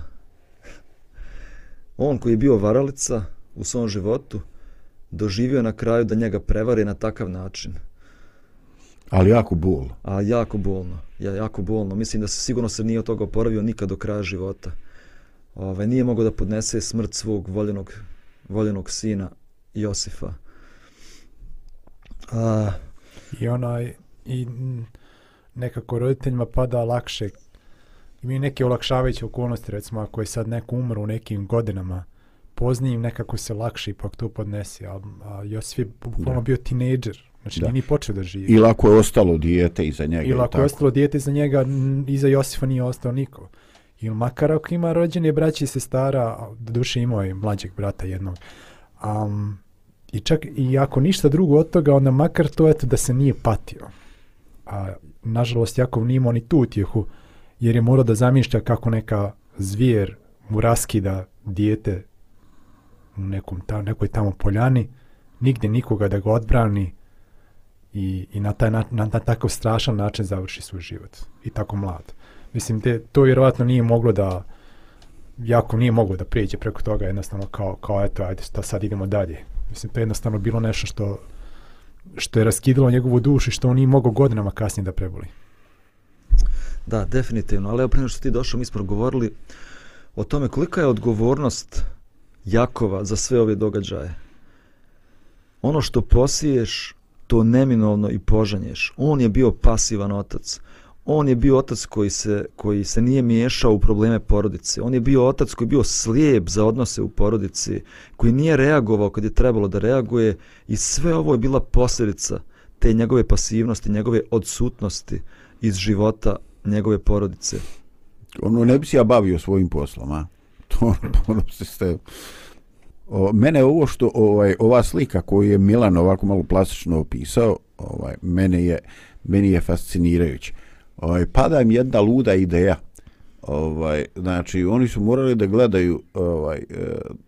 On koji je bio Varalica u svom životu, doživio na kraju da njega prevare na takav način. Ali jako bolno. A jako bolno. Ja, jako bolno. Mislim da se sigurno se nije od toga oporavio nikad do kraja života. Ove, nije mogao da podnese smrt svog voljenog, voljenog sina Josifa. A, I onaj, i nekako roditeljima pada lakše imaju neke olakšavajuće okolnosti recimo ako je sad neko umro u nekim godinama poznijim nekako se lakše ipak to podnesi a, a Josif je bukvalno bio tinejdžer znači da. nije ni počeo da živi. Ili ako je ostalo dijete iza njega ili ako je ostalo dijete iza njega iza Josifa nije ostao niko. Ili makar ako ima rođene braće i sestara do duše imao je mlađeg brata jednog. Um, i čak i ako ništa drugo od toga onda makar to eto da se nije patio. A nažalost Jakov nije imao ni tu utjehu, jer je morao da zamišlja kako neka zvijer mu raskida dijete u nekom ta, nekoj tamo poljani, nigde nikoga da ga odbrani i, i na, taj, na, na, na takav strašan način završi svoj život i tako mlad. Mislim, te, to vjerovatno nije moglo da jako nije moglo da prijeđe preko toga jednostavno kao, kao eto, ajde, šta sad idemo dalje. Mislim, to je jednostavno bilo nešto što, što je raskidilo njegovu dušu i što on nije mogao godinama kasnije da preboli. Da, definitivno, ali evo prije što ti došao, mi smo govorili o tome kolika je odgovornost Jakova za sve ove događaje. Ono što posiješ, to neminovno i požanješ. On je bio pasivan otac. On je bio otac koji se, koji se nije miješao u probleme porodice. On je bio otac koji je bio slijep za odnose u porodici, koji nije reagovao kad je trebalo da reaguje i sve ovo je bila posljedica te njegove pasivnosti, njegove odsutnosti iz života njegove porodice. Ono, ne bi se ja bavio svojim poslom, a? To, ono, ono se ste... O, mene ovo što, ovaj, ova slika koju je Milan ovako malo plastično opisao, ovaj, mene je, meni je fascinirajuće. Ovaj, pada im jedna luda ideja. Ovaj, znači, oni su morali da gledaju ovaj, e,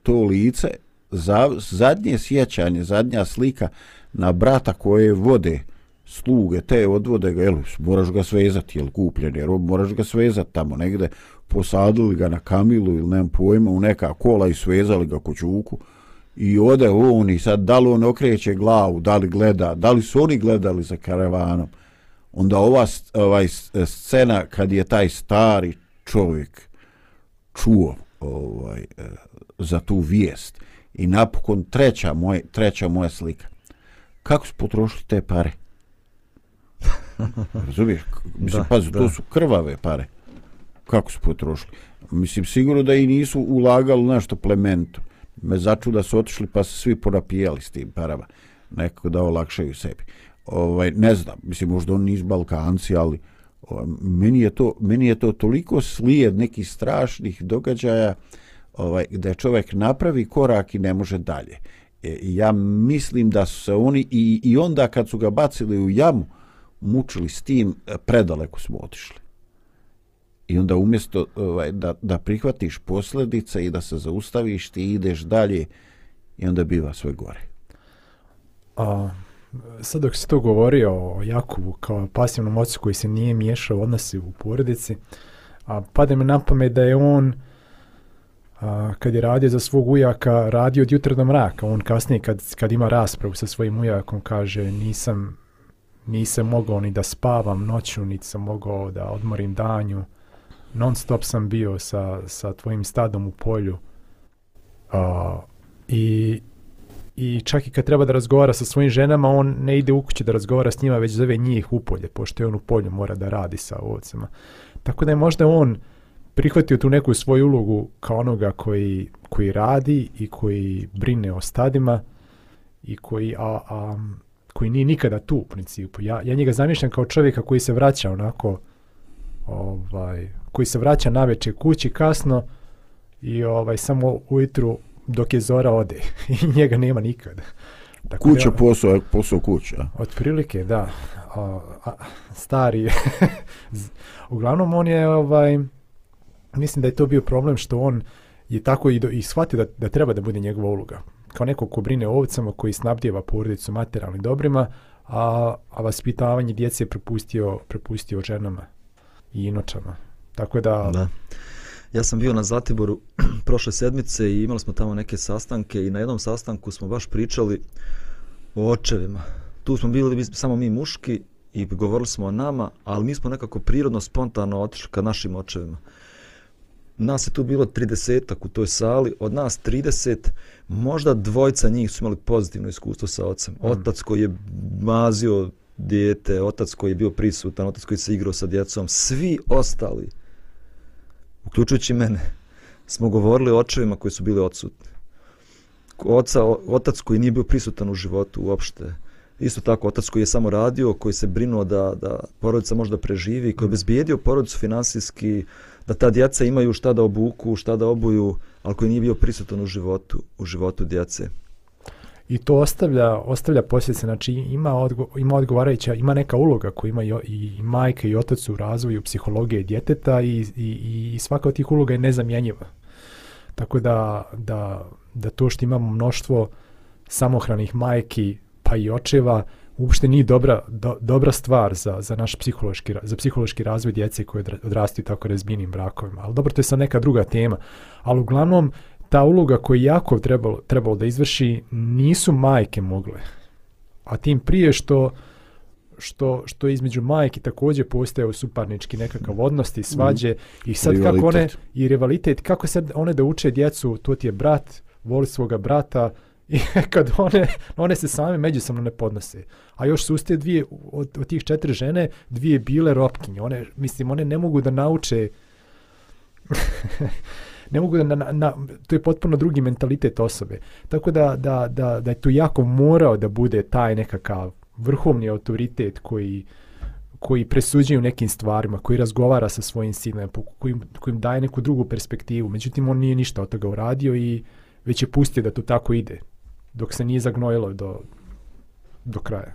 to lice, za, zadnje sjećanje, zadnja slika na brata koje vode sluge, te odvode ga, jel, moraš ga svezati, jel, kupljen, jer moraš ga svezati tamo negde, posadili ga na kamilu ili nemam pojma, u neka kola i svezali ga ko čuku i ode on i sad da li on okreće glavu, da li gleda, da li su oni gledali za karavanom, onda ova ovaj scena kad je taj stari čovjek čuo ovaj e, za tu vijest. I napokon treća moj treća moja slika. Kako su potrošili te pare? Razumiješ? Mislim da, pazi da. to su krvave pare kako su potrošili? Mislim sigurno da i nisu ulagali nešto plemento me začu da su otišli pa su svi porapijali s tim parama. Nekako da olakšaju sebi. Ovaj ne znam mislim možda oni nisu balkanci ali ovaj, meni je to meni je to toliko slijed nekih strašnih događaja ovaj da čovjek napravi korak i ne može dalje. E, ja mislim da su se oni i, i onda kad su ga bacili u jamu mučili s tim predaleko smo otišli i onda umjesto ovaj, da, da prihvatiš posljedice i da se zaustaviš ti ideš dalje i onda biva sve gore a sad dok si to govorio o Jakovu kao pasivnom ocu koji se nije miješao odnosi u porodici, a pade mi na pamet da je on a, kad je radio za svog ujaka radio od jutra do mraka. On kasnije kad, kad ima raspravu sa svojim ujakom kaže nisam, nisam mogao ni da spavam noću, niti sam mogao da odmorim danju. Non stop sam bio sa, sa tvojim stadom u polju. uh, I i čak i kad treba da razgovara sa svojim ženama, on ne ide u kući da razgovara s njima, već zove njih u polje, pošto je on u polju mora da radi sa ovcama. Tako da je možda on prihvatio tu neku svoju ulogu kao onoga koji, koji radi i koji brine o stadima i koji, a, a, koji nije nikada tu u principu. Ja, ja njega zamišljam kao čovjeka koji se vraća onako, ovaj, koji se vraća na večer kući kasno i ovaj samo ujutru dok je Zora ode i njega nema nikada. Tako kuća, da, posao, posao kuća. Otprilike, da. A, a, stari. Uglavnom, on je, ovaj, mislim da je to bio problem što on je tako i, do, i shvatio da, da treba da bude njegova uloga. Kao neko ko brine o ovcama, koji snabdjeva porodicu materijalnim dobrima, a, a vaspitavanje djece je prepustio, prepustio ženama i inočama. Tako da... da. Ja sam bio na Zatiboru prošle sedmice i imali smo tamo neke sastanke i na jednom sastanku smo baš pričali o očevima. Tu smo bili samo mi muški i govorili smo o nama, ali mi smo nekako prirodno, spontano otišli ka našim očevima. Nas je tu bilo 30 u toj sali, od nas 30, možda dvojca njih su imali pozitivno iskustvo sa ocem. Mm. Otac koji je mazio dijete, otac koji je bio prisutan, otac koji se igrao sa djecom, svi ostali uključujući mene, smo govorili o očevima koji su bili odsutni. Oca, otac koji nije bio prisutan u životu uopšte. Isto tako, otac koji je samo radio, koji se brinuo da, da porodica možda preživi, koji je bezbijedio porodicu finansijski, da ta djeca imaju šta da obuku, šta da obuju, ali koji nije bio prisutan u životu, u životu djece i to ostavlja ostavlja posljedice znači ima odgo, ima odgovarajuća ima neka uloga koju ima i, i majka i otac u razvoju psihologije djeteta i, i, i svaka od tih uloga je nezamjenjiva tako da, da, da to što imamo mnoštvo samohranih majki pa i očeva uopšte nije dobra, do, dobra stvar za, za naš psihološki, za psihološki razvoj djece koje odrastaju tako razbijenim brakovima. Ali dobro, to je sad neka druga tema. Ali uglavnom, ta uloga koju jako trebalo, trebalo da izvrši, nisu majke mogle. A tim prije što što, što između majke također postaje suparnički nekakav odnos i svađe i sad kako one, Rivalitet. i rivalitet, kako sad one da uče djecu, to ti je brat, voli svoga brata, i kad one, one se same međusobno ne podnose. A još su uz te dvije, od, od tih četiri žene, dvije bile ropkinje. One, mislim, one ne mogu da nauče ne mogu da na, na, to je potpuno drugi mentalitet osobe. Tako da, da, da, da je tu jako morao da bude taj nekakav vrhovni autoritet koji koji presuđuje u nekim stvarima, koji razgovara sa svojim sinom, koji, koji im daje neku drugu perspektivu. Međutim, on nije ništa od toga uradio i već je pustio da to tako ide, dok se nije zagnojilo do, do kraja.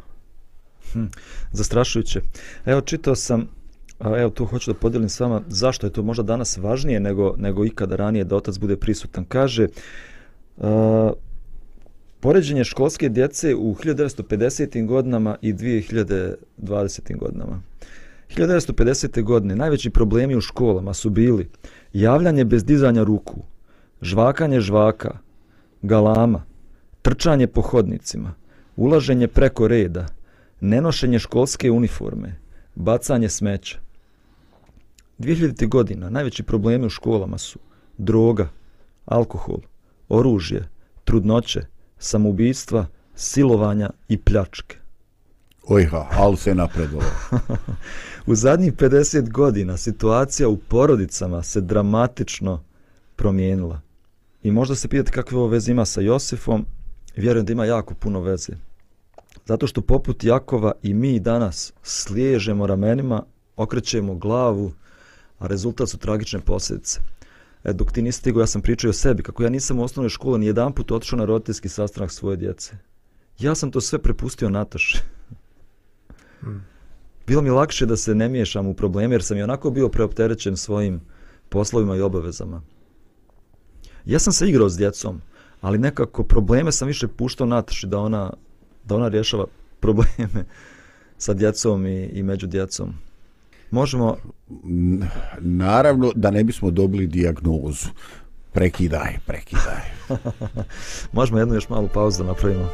Hm, Zastrašujuće. Evo, čitao sam, evo tu hoću da podijelim s vama zašto je to možda danas važnije nego, nego ikada ranije da otac bude prisutan. Kaže, a, poređenje školske djece u 1950. godinama i 2020. godinama. 1950. godine najveći problemi u školama su bili javljanje bez dizanja ruku, žvakanje žvaka, galama, trčanje po hodnicima, ulaženje preko reda, nenošenje školske uniforme, bacanje smeća. 2000. godina najveći problemi u školama su droga, alkohol, oružje, trudnoće, samoubistva, silovanja i pljačke. Ojha, ali se napredovalo. U zadnjih 50 godina situacija u porodicama se dramatično promijenila. I možda se pitate kakve ovo veze ima sa Josifom, vjerujem da ima jako puno veze. Zato što poput Jakova i mi danas sliježemo ramenima, okrećemo glavu, a rezultat su tragične posljedice. E, dok ti nisi stigao, ja sam pričao o sebi, kako ja nisam u osnovnoj školi ni jedan put otišao na roditeljski sastanak svoje djece. Ja sam to sve prepustio Nataši. Bilo mi lakše da se ne miješam u probleme, jer sam i onako bio preopterećen svojim poslovima i obavezama. Ja sam se igrao s djecom, ali nekako probleme sam više puštao Nataši da ona, da ona rješava probleme sa djecom i, i među djecom. Možemo, Naravno da ne bismo dobili dijagnozu. Prekidaj, prekidaj. možemo jednu još malu pauzu da napravimo.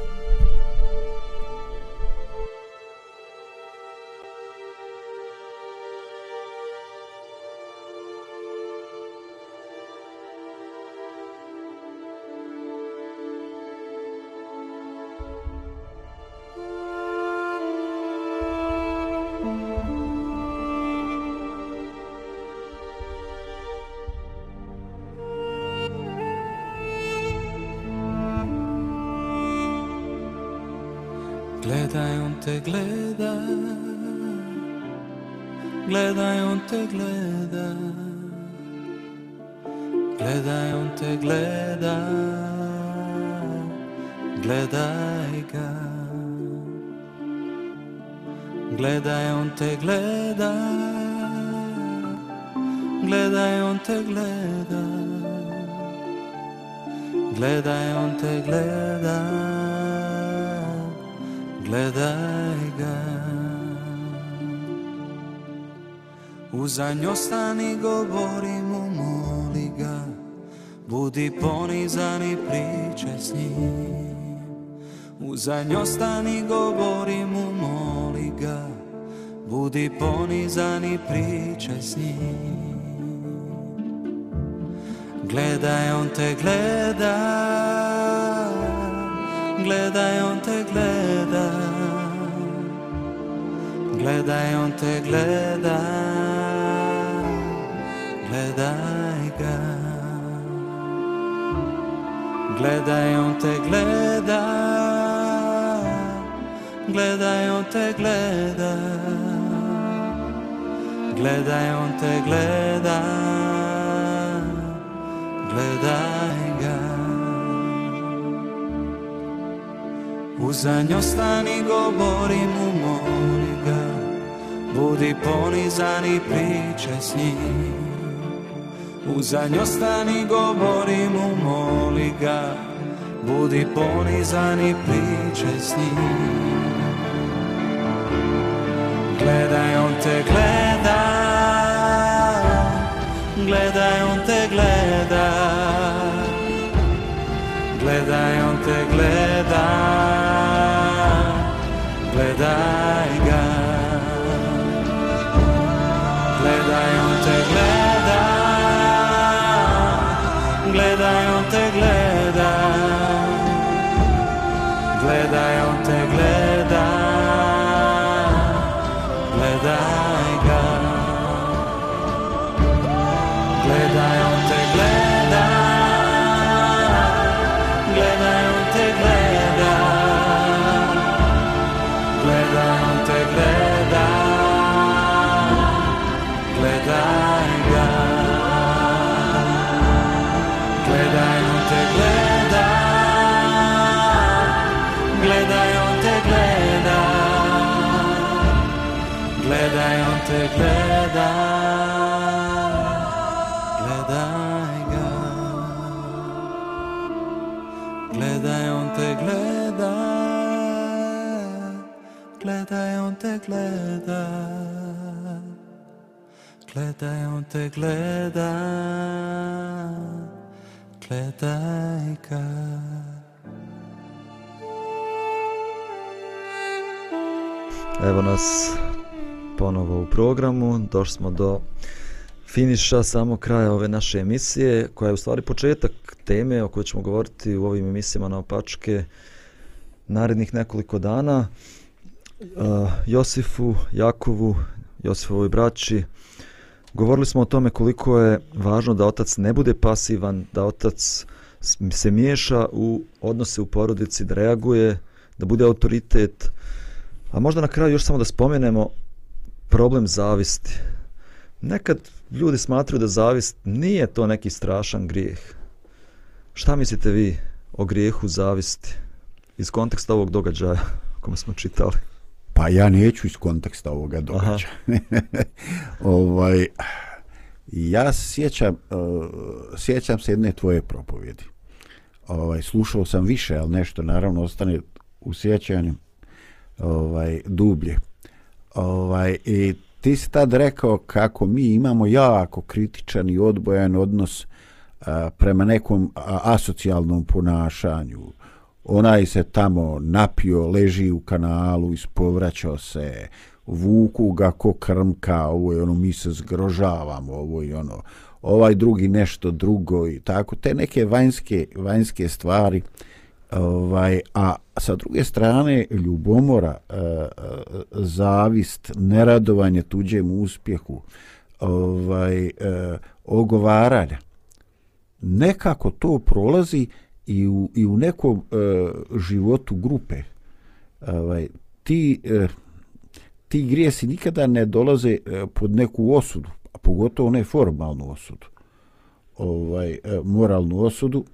Gleda Gledaj ga Gledaj, on te gleda. Gledaj, on te gleda. Gledaj, on te gleda. Gledaj ga Uzanj ostani, govori mu, moli ga Budi ponizan i pričaj s njim. Uzanj ostani, govori mu, moli ga. Budi ponizan i pričaj s njim. Gledaj, on te gleda. Gledaj, on te gleda. Gledaj, on te gleda. Gledaj ga. Gledaj, on te gleda. Gledaj, on te gleda. Gledaj, on te gleda. Gledaj ga. Uzanj ostani, govori mu, moli ga. Budi ponizan i pričaj s njim. Uzanj ostani, govori mu, moli ga. Budi ponizan i pričaj s njim. Gledaj, on te gleda. Gledaj, on te gleda. Gledaj, on te gleda. Gledaj. Gleda. Gledaj, on te gleda. Gledaj ga. Evo nas ponovo u programu, došli smo do finiša, samo kraja ove naše emisije, koja je u stvari početak teme o kojoj ćemo govoriti u ovim emisijama na opačke narednih nekoliko dana. Uh, Josifu, Jakovu, Josifovoj braći, govorili smo o tome koliko je važno da otac ne bude pasivan, da otac se miješa u odnose u porodici, da reaguje, da bude autoritet, A možda na kraju još samo da spomenemo problem zavisti. Nekad ljudi smatruju da zavist nije to neki strašan grijeh. Šta mislite vi o grijehu zavisti iz konteksta ovog događaja kome smo čitali? Pa ja neću iz konteksta ovoga događaja. ovaj, ja sjećam, uh, sjećam se jedne tvoje propovjedi. Ovaj, slušao sam više, ali nešto naravno ostane u sjećanju ovaj, dublje. Ovaj, I ti si tad rekao kako mi imamo jako kritičan i odbojan odnos a, prema nekom asocijalnom ponašanju. Onaj se tamo napio, leži u kanalu, ispovraćao se, vuku ga ko krmka, ovo je ono, mi se zgrožavamo, ovo je ono, ovaj drugi nešto drugo i tako, te neke vanjske, vanjske stvari, ovaj, a sa druge strane ljubomora, e, e, zavist, neradovanje tuđem uspjehu, ovaj, e, ogovaranja, nekako to prolazi i u, i u nekom e, životu grupe. Ovaj, ti, e, ti grijesi nikada ne dolaze e, pod neku osudu, a pogotovo ne formalnu osudu, ovaj, e, moralnu osudu,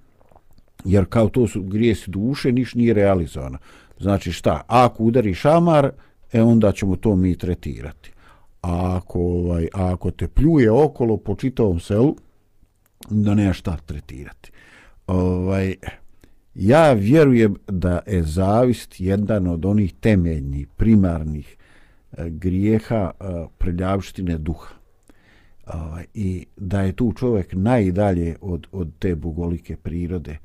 jer kao to su grijesi duše, niš nije realizovano. Znači šta, ako udari šamar, e onda ćemo to mi tretirati. A ako, ovaj, a ako te pljuje okolo po čitavom selu, da nema šta tretirati. Ovaj, ja vjerujem da je zavist jedan od onih temeljnih, primarnih e, grijeha e, prljavštine duha. Ovaj, I da je tu čovjek najdalje od, od te bogolike prirode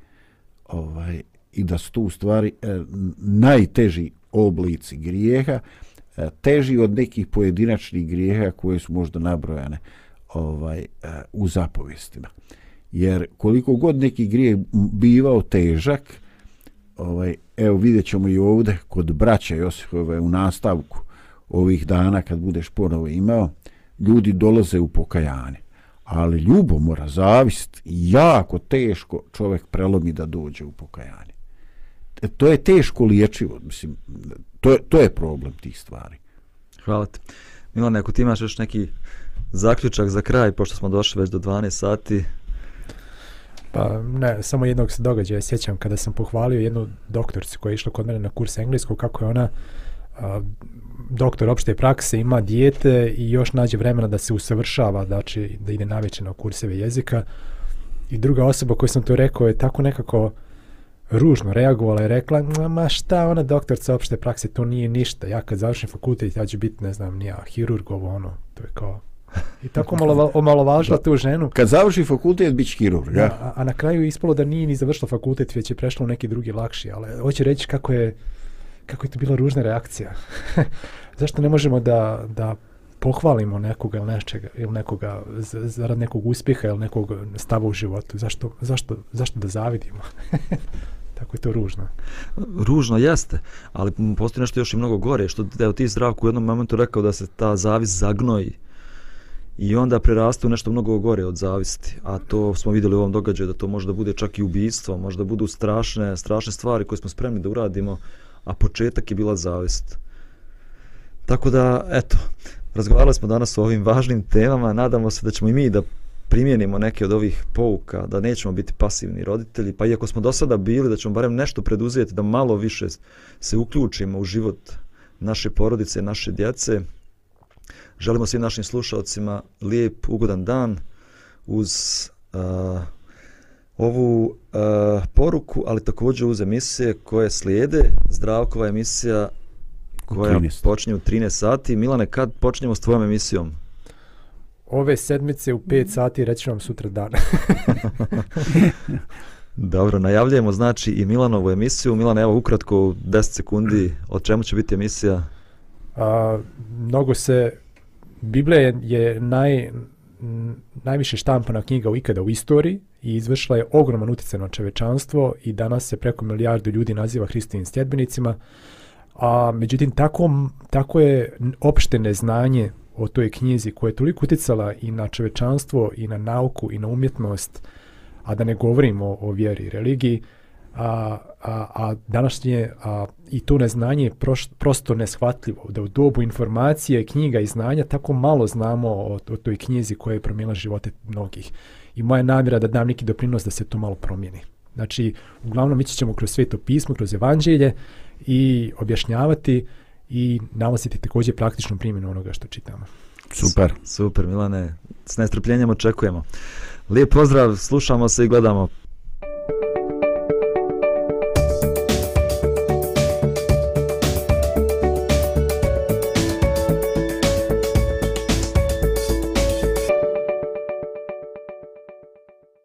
ovaj, i da su tu stvari e, najteži oblici grijeha, e, teži od nekih pojedinačnih grijeha koje su možda nabrojane ovaj e, u zapovjestima. Jer koliko god neki grijeh bivao težak, ovaj evo vidjet ćemo i ovdje kod braća Josifove u nastavku ovih dana kad budeš ponovo imao, ljudi dolaze u pokajanje. Ali ljubomora, zavist, jako teško čovjek prelomi da dođe u pokajanje. E, to je teško liječivo, mislim, to je, to je problem tih stvari. Hvala ti. Milane, ako ti imaš još neki zaključak za kraj, pošto smo došli već do 12 sati, Pa ne, samo jednog se događaja sjećam kada sam pohvalio jednu doktoricu koja je išla kod mene na kurs engleskog, kako je ona a, doktor opšte prakse, ima dijete i još nađe vremena da se usavršava, znači da ide naveče na kurseve jezika. I druga osoba koju sam to rekao je tako nekako ružno reagovala i rekla, "Ma, ma šta ona doktorca opšte prakse, to nije ništa. Ja kad završim fakultet, ja ću biti, ne znam, nija, hirurg, ovo ono. To je kao... I tako omalo, omalovažila tu ženu. Kad završi fakultet, bit će kirurg, ja? A, a na kraju je ispalo da nije ni završila fakultet, već je prešla u neki drugi lakši, ali hoće reći kako je, kako je to bila ružna reakcija. Zašto ne možemo da, da pohvalimo nekoga ili nečega ili nekoga zarad nekog uspjeha ili nekog stava u životu. Zašto, zašto, zašto da zavidimo? Tako je to ružno. Ružno jeste, ali postoji nešto još i mnogo gore, što evo ti zdravku u jednom momentu rekao da se ta zavis zagnoji i onda preraste u nešto mnogo gore od zavisti, a to smo vidjeli u ovom događaju da to može da bude čak i ubijstvo, može da budu strašne, strašne stvari koje smo spremni da uradimo, a početak je bila zavist. Tako da, eto, razgovarali smo danas o ovim važnim temama, nadamo se da ćemo i mi da primijenimo neke od ovih pouka, da nećemo biti pasivni roditelji, pa iako smo do sada bili, da ćemo barem nešto preduzeti, da malo više se uključimo u život naše porodice, naše djece. Želimo svim našim slušalcima lijep, ugodan dan uz uh, ovu uh, poruku, ali također uz emisije koje slijede. Zdravkova emisija koja 13. počinje u 13 sati. Milane, kad počinjemo s tvojom emisijom? Ove sedmice u 5 sati reći vam sutra dan. Dobro, najavljujemo znači i Milanovu emisiju. Milan, evo ukratko u 10 sekundi, o čemu će biti emisija? A, mnogo se, Biblija je, je naj, n- najviše štampana knjiga u ikada u istoriji i izvršila je ogroman utjecaj na čovečanstvo i danas se preko milijardu ljudi naziva Hristovim stjedbenicima, A međutim, tako, tako je opšte neznanje o toj knjizi koja je toliko utjecala i na čovečanstvo i na nauku i na umjetnost, a da ne govorimo o, o vjeri i religiji, a, a, a današnje a, i to neznanje je proš, prosto neshvatljivo, da u dobu informacije, knjiga i znanja tako malo znamo o, o toj knjizi koja je promijenila živote mnogih. I moja namjera da dam neki doprinos da se to malo promijeni. Znači, uglavnom ići ćemo kroz sveto pismo, kroz evanđelje i objašnjavati i nalaziti također praktičnu primjenu onoga što čitamo. Super. Super, Milane, s nestrpljenjem očekujemo. Lijep pozdrav, slušamo se i gledamo